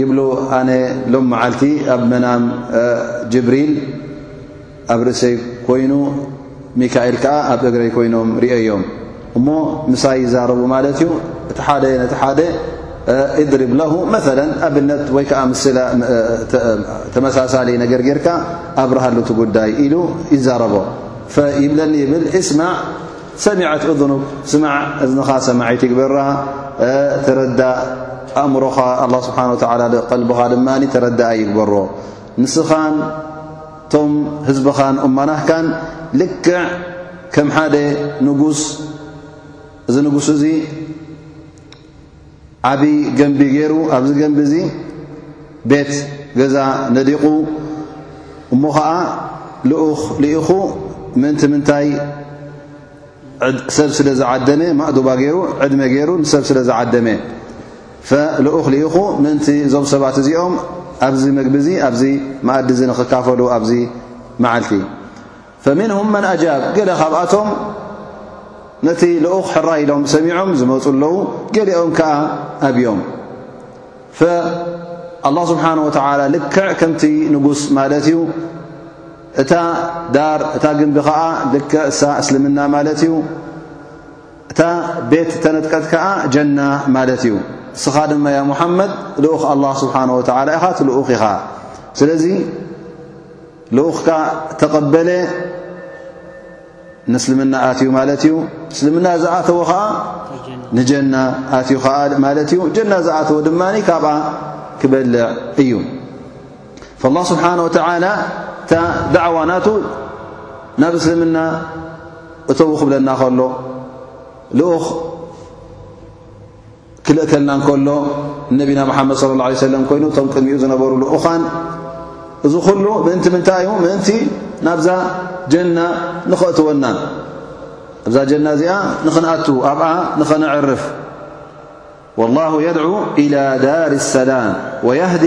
ይብሉ ኣነ ሎም መዓልቲ ኣብ መናም ጅብሪል ኣብ ርእሰይ ኮይኑ ሚካኤል ከዓ ኣብ እግረይ ኮይኖም ርእዮም እሞ ምሳይ ይዛረቡ ማለት እዩ እቲ ሓደ ነቲ ሓደ እድሪብ ለሁ መለ ኣብነት ወይ ከዓ ምስላ ተመሳሳሊ ነገር ጌርካ ኣብርሃሉ እቲ ጉዳይ ኢሉ ይዛረቦ ይብለኒ ይብል እስማዕ ሰሚዐት እዝኑ ስማዕ እዝንኻ ሰማዒ ትግበራ ተረዳ ኣእምሮኻ ኣላ ስብሓን ወተላ ቀልብኻ ድማ ተረዳኣ ይግበሮ ንስኻን እቶም ህዝብኻን እማናህካን ልክዕ ከም ሓደ ንጉስ እዚ ንጉስ እዚ ዓብዪ ገንቢ ገይሩ ኣብዚ ገንቢ እዚ ቤት ገዛ ነዲቑ እሞ ኸዓ ልኡኽ ልኢኹ ምእንቲ ምንታይ ሰብ ስለ ዝዓደመ ማእዱባ ገይሩ ዕድመ ገይሩ ንሰብ ስለ ዝዓደመ ልኡኽ ልኢኹ ምእንቲ እዞም ሰባት እዚኦም ኣብዚ መግቢ እዚ ኣብዚ መኣዲ እዚ ንክካፈሉ ኣብዚ መዓልቲ ፈሚንሁም መን ኣጃብ ገለ ካብኣቶም ነቲ ልኡኽ ሕራይ ኢሎም ሰሚዖም ዝመፁ ኣለዉ ገሊኦም ከዓ ኣብዮም ኣላ ስብሓን ወተዓላ ልክዕ ከምቲ ንጉስ ማለት እዩ እታ ዳር እታ ግንቢ ከዓ ልክ እሳ እስልምና ማለት እዩ እታ ቤት ተነጥቀት ከዓ ጀና ማለት እዩ እስኻ ድማ ያ ሙሓመድ ልኡኽ ኣላ ስብሓን ወተላ ኢኻ ትልኡኽ ኢኻ ስለዚ ልኡኽካ ተቐበለ ንእስልምና ኣትዩ ማለት እዩ እስልምና ዝኣተዎ ኸዓ ንጀና ኣትዩ ኸዓ ማለት እዩ ጀና ዝኣተዎ ድማ ካብኣ ክበልዕ እዩ ላ ስብሓን ወተላ እታ ዳዕዋ ናቱ ናብ እስልምና እተው ክብለና ከሎ ልኡኽ ክልእከልና እንከሎ ነቢና መሓመድ ስለ ላ ሰለም ኮይኑ እቶም ቅድሚኡ ዝነበሩ ልኡኻን እዚ ዅሉ ምእንቲ ምንታይ እዩ ምእንቲ ናብዛ ጀና ንኸእትወና እብዛ ጀና እዚኣ ንኽንኣት ኣብኣ ንኸነዕርፍ ወላሁ የድዑ ኢላ ዳር ሰላም ወየህዲ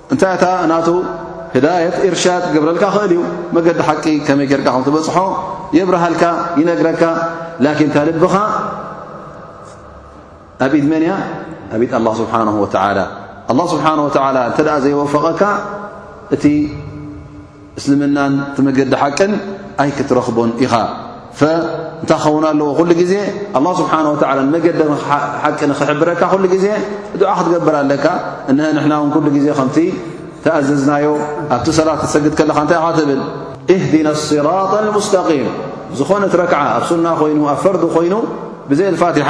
እንታይ እታ ናቱ ህዳየት ኢርሻድ ክገብረልካ ክእል እዩ መገዲ ሓቂ ከመይ ጌርካ ከም ትበጽሖ የብርሃልካ ይነግረካ ላኪን እታ ልብኻ ኣብ ኢድ መን እያ ኣብ ኢድ ኣላ ስብሓን ወተላ ኣላ ስብሓን ወተላ እንተ ዘይወፈቐካ እቲ እስልምናን እቲ መገዲ ሓቅን ኣይክትረኽቦን ኢኻ እንታይ ክኸውን ኣለዎ ኩሉ ግዜ ኣላ ስብሓን ወላ መገዲ ሓቂ ንኽሕብረካ ኩሉ ግዜ ድዓ ክትገብር ኣለካ እነ ንሕና ውን ኩሉ ግዜ ከምቲ ተኣዘዝናዮ ኣብቲ ሰላት ክትሰግድ ከለካ እንታይ ኻ ትብል እህድና ስራጣ ሙስተቂም ዝኾነት ረክዓ ኣብ ሱና ኮይኑ ኣብ ፈርዲ ኮይኑ ብዘይ ልፋትሓ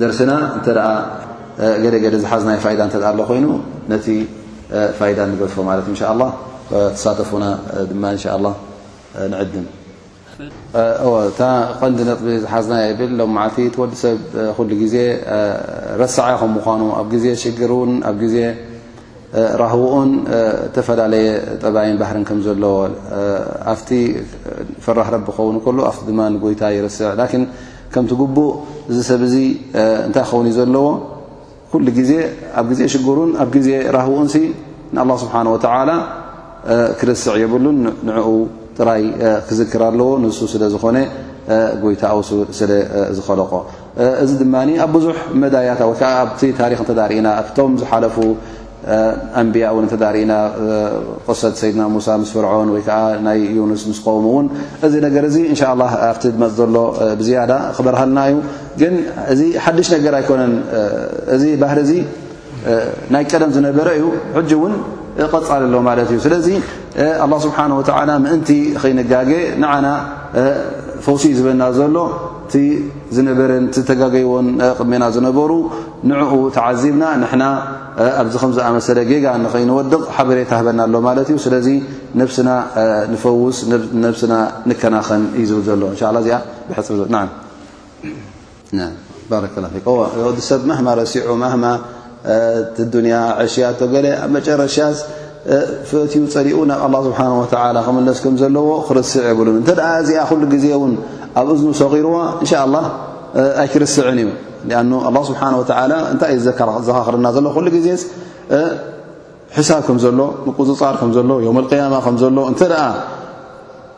ደርፍና እንተ ገለ ገለ ዝሓዝናይ ፋይዳ እተ ኣሎ ኮይኑ ነቲ ፋይዳ ንገድፎ ማለት እንሻ ላ ተሳተፉና ድማ እንሻ ላ ንዕድም እታ ቐንዲ ነጥቢ ዝሓዝና የብል ሎም መዓልቲ ትወዲ ሰብ ኩሉ ግዜ ረሳዓ ከም ምኳኑ ኣብ ግዜ ሽግር እውን ኣብ ግዜ ራህውኡን እተፈላለየ ጠባይን ባህርን ከም ዘለዎ ኣብቲ ፈራሕ ረቢ ክኸውን ከሎ ኣብቲ ድማ ንጎይታ ይርስዕ ላኪን ከምቲ ግቡእ እዚ ሰብ እዚ እንታይ ክኸውን እዩ ዘለዎ ኩሉ ግዜ ኣብ ግዜ ሽግሩን ኣብ ግዜ ራህውኡን ሲ ንኣላ ስብሓን ወተዓላ ክርስዕ የብሉን ንዕኡ ጥራይ ክዝክር ኣለዎ ንሱ ስለ ዝኾነ ጎይታኡ ስለ ዝኸለቆ እዚ ድማ ኣብ ብዙሕ መዳያታ ወይ ከዓ ኣብቲ ታሪክ እንተ ርእና ኣብቶም ዝሓለፉ ኣንብያ እውን እንተ ርእና ቅሰት ሰይድና ሙሳ ምስ ፍርዖን ወይ ከዓ ናይ ዩኑስ ምስ ቆሙ እውን እዚ ነገር እዚ እንሻ ላ ኣብቲ ድመፅ ዘሎ ብዝያዳ ክበርሃልና እዩ ግን እዚ ሓድሽ ነገር ኣይኮነን እዚ ባህር እዚ ናይ ቀደም ዝነበረ እዩ ሕጂ እውን ቐፃሊ ኣሎ ማለት እዩ ስለዚ ኣላ ስብሓን ወተዓላ ምእንቲ ኸይንጋገ ንዓና ፈውሲ ዝበና ዘሎ እቲ ዝነበረን እቲ ዝተጋገይዎን ቅድሜና ዝነበሩ ንዕኡ ተዓዚብና ንሕና ኣብዚ ከም ዝኣመሰለ ጌጋ ንኸይንወድቕ ሓበሬታ ህበና ኣሎ ማለት እዩ ስለዚ ነብስና ንፈውስ ነብስና ንከናኸን እዩ ዝብል ዘሎ እንሻ ላ እዚኣ ብሕፅር ዝብል ን ባረከላ ፊክ ወዲ ሰብ ማህማ ረሲዑ ማህማ ዱንያ ዕሽያቶ ገለ ኣብ መጨረሻስ ፈትዩ ፀሊኡ ናብ ኣላ ስብሓን ወተዓላ ክምለስ ከም ዘለዎ ክርስዕ የብሉን እንተ ደኣ እዚኣ ኩሉ ግዜ እውን ኣብ እዝኑ ሰቂርዋ እንሻ ላ ኣይክርስዕን እዩ ኣኑ ኣላ ስብሓን ወተዓላ እንታይ እዩ ዘዘኻኽርና ዘሎ ኩሉ ግዜስ ሕሳብ ከም ዘሎ ምቁፅፃር ከም ዘሎ ዮም ልቅያማ ከም ዘሎ እንተ ደኣ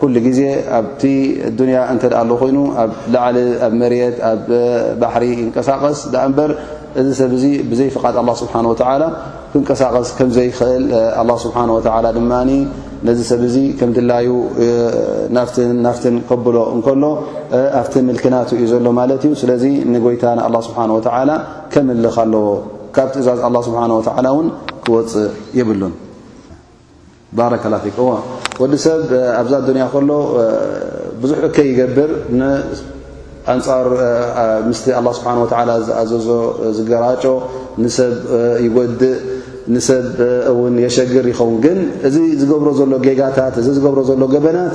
ኩሉ ግዜ ኣብቲ ዱንያ እንተ ኣሎ ኮይኑ ኣብ ላዕሊ ኣብ መሬት ኣብ ባሕሪ ይንቀሳቐስ ዳኣ እምበር እዚ ሰብ እዚ ብዘይ ፍቓድ ኣላ ስብሓን ወተዓላ ክንቀሳቐስ ከም ዘይክእል ኣላ ስብሓን ወተዓላ ድማ ነዚ ሰብ እዚ ከም ድላዩ ናፍትን ናፍትን ከብሎ እንከሎ ኣብቲ ምልክናቱ እዩ ዘሎ ማለት እዩ ስለዚ ንጎይታ ንኣላ ስብሓን ወተዓላ ከምልኽ ኣለዎ ካብ ትእዛዝ ኣላ ስብሓን ወተዓላ እውን ክወፅእ የብሉን ባረከላ ፊክ እወ ወዲ ሰብ ኣብዛ ኣዱንያ ከሎ ብዙሕ እከይ ይገብር ንኣንጻር ምስቲ ኣላ ስብሓን ወተላ ዝኣዘዞ ዝገራጮ ንሰብ ይጎድእ ንሰብ እውን የሸግር ይኸውን ግን እዚ ዝገብሮ ዘሎ ጌጋታት እዚ ዝገብሮ ዘሎ ገበናት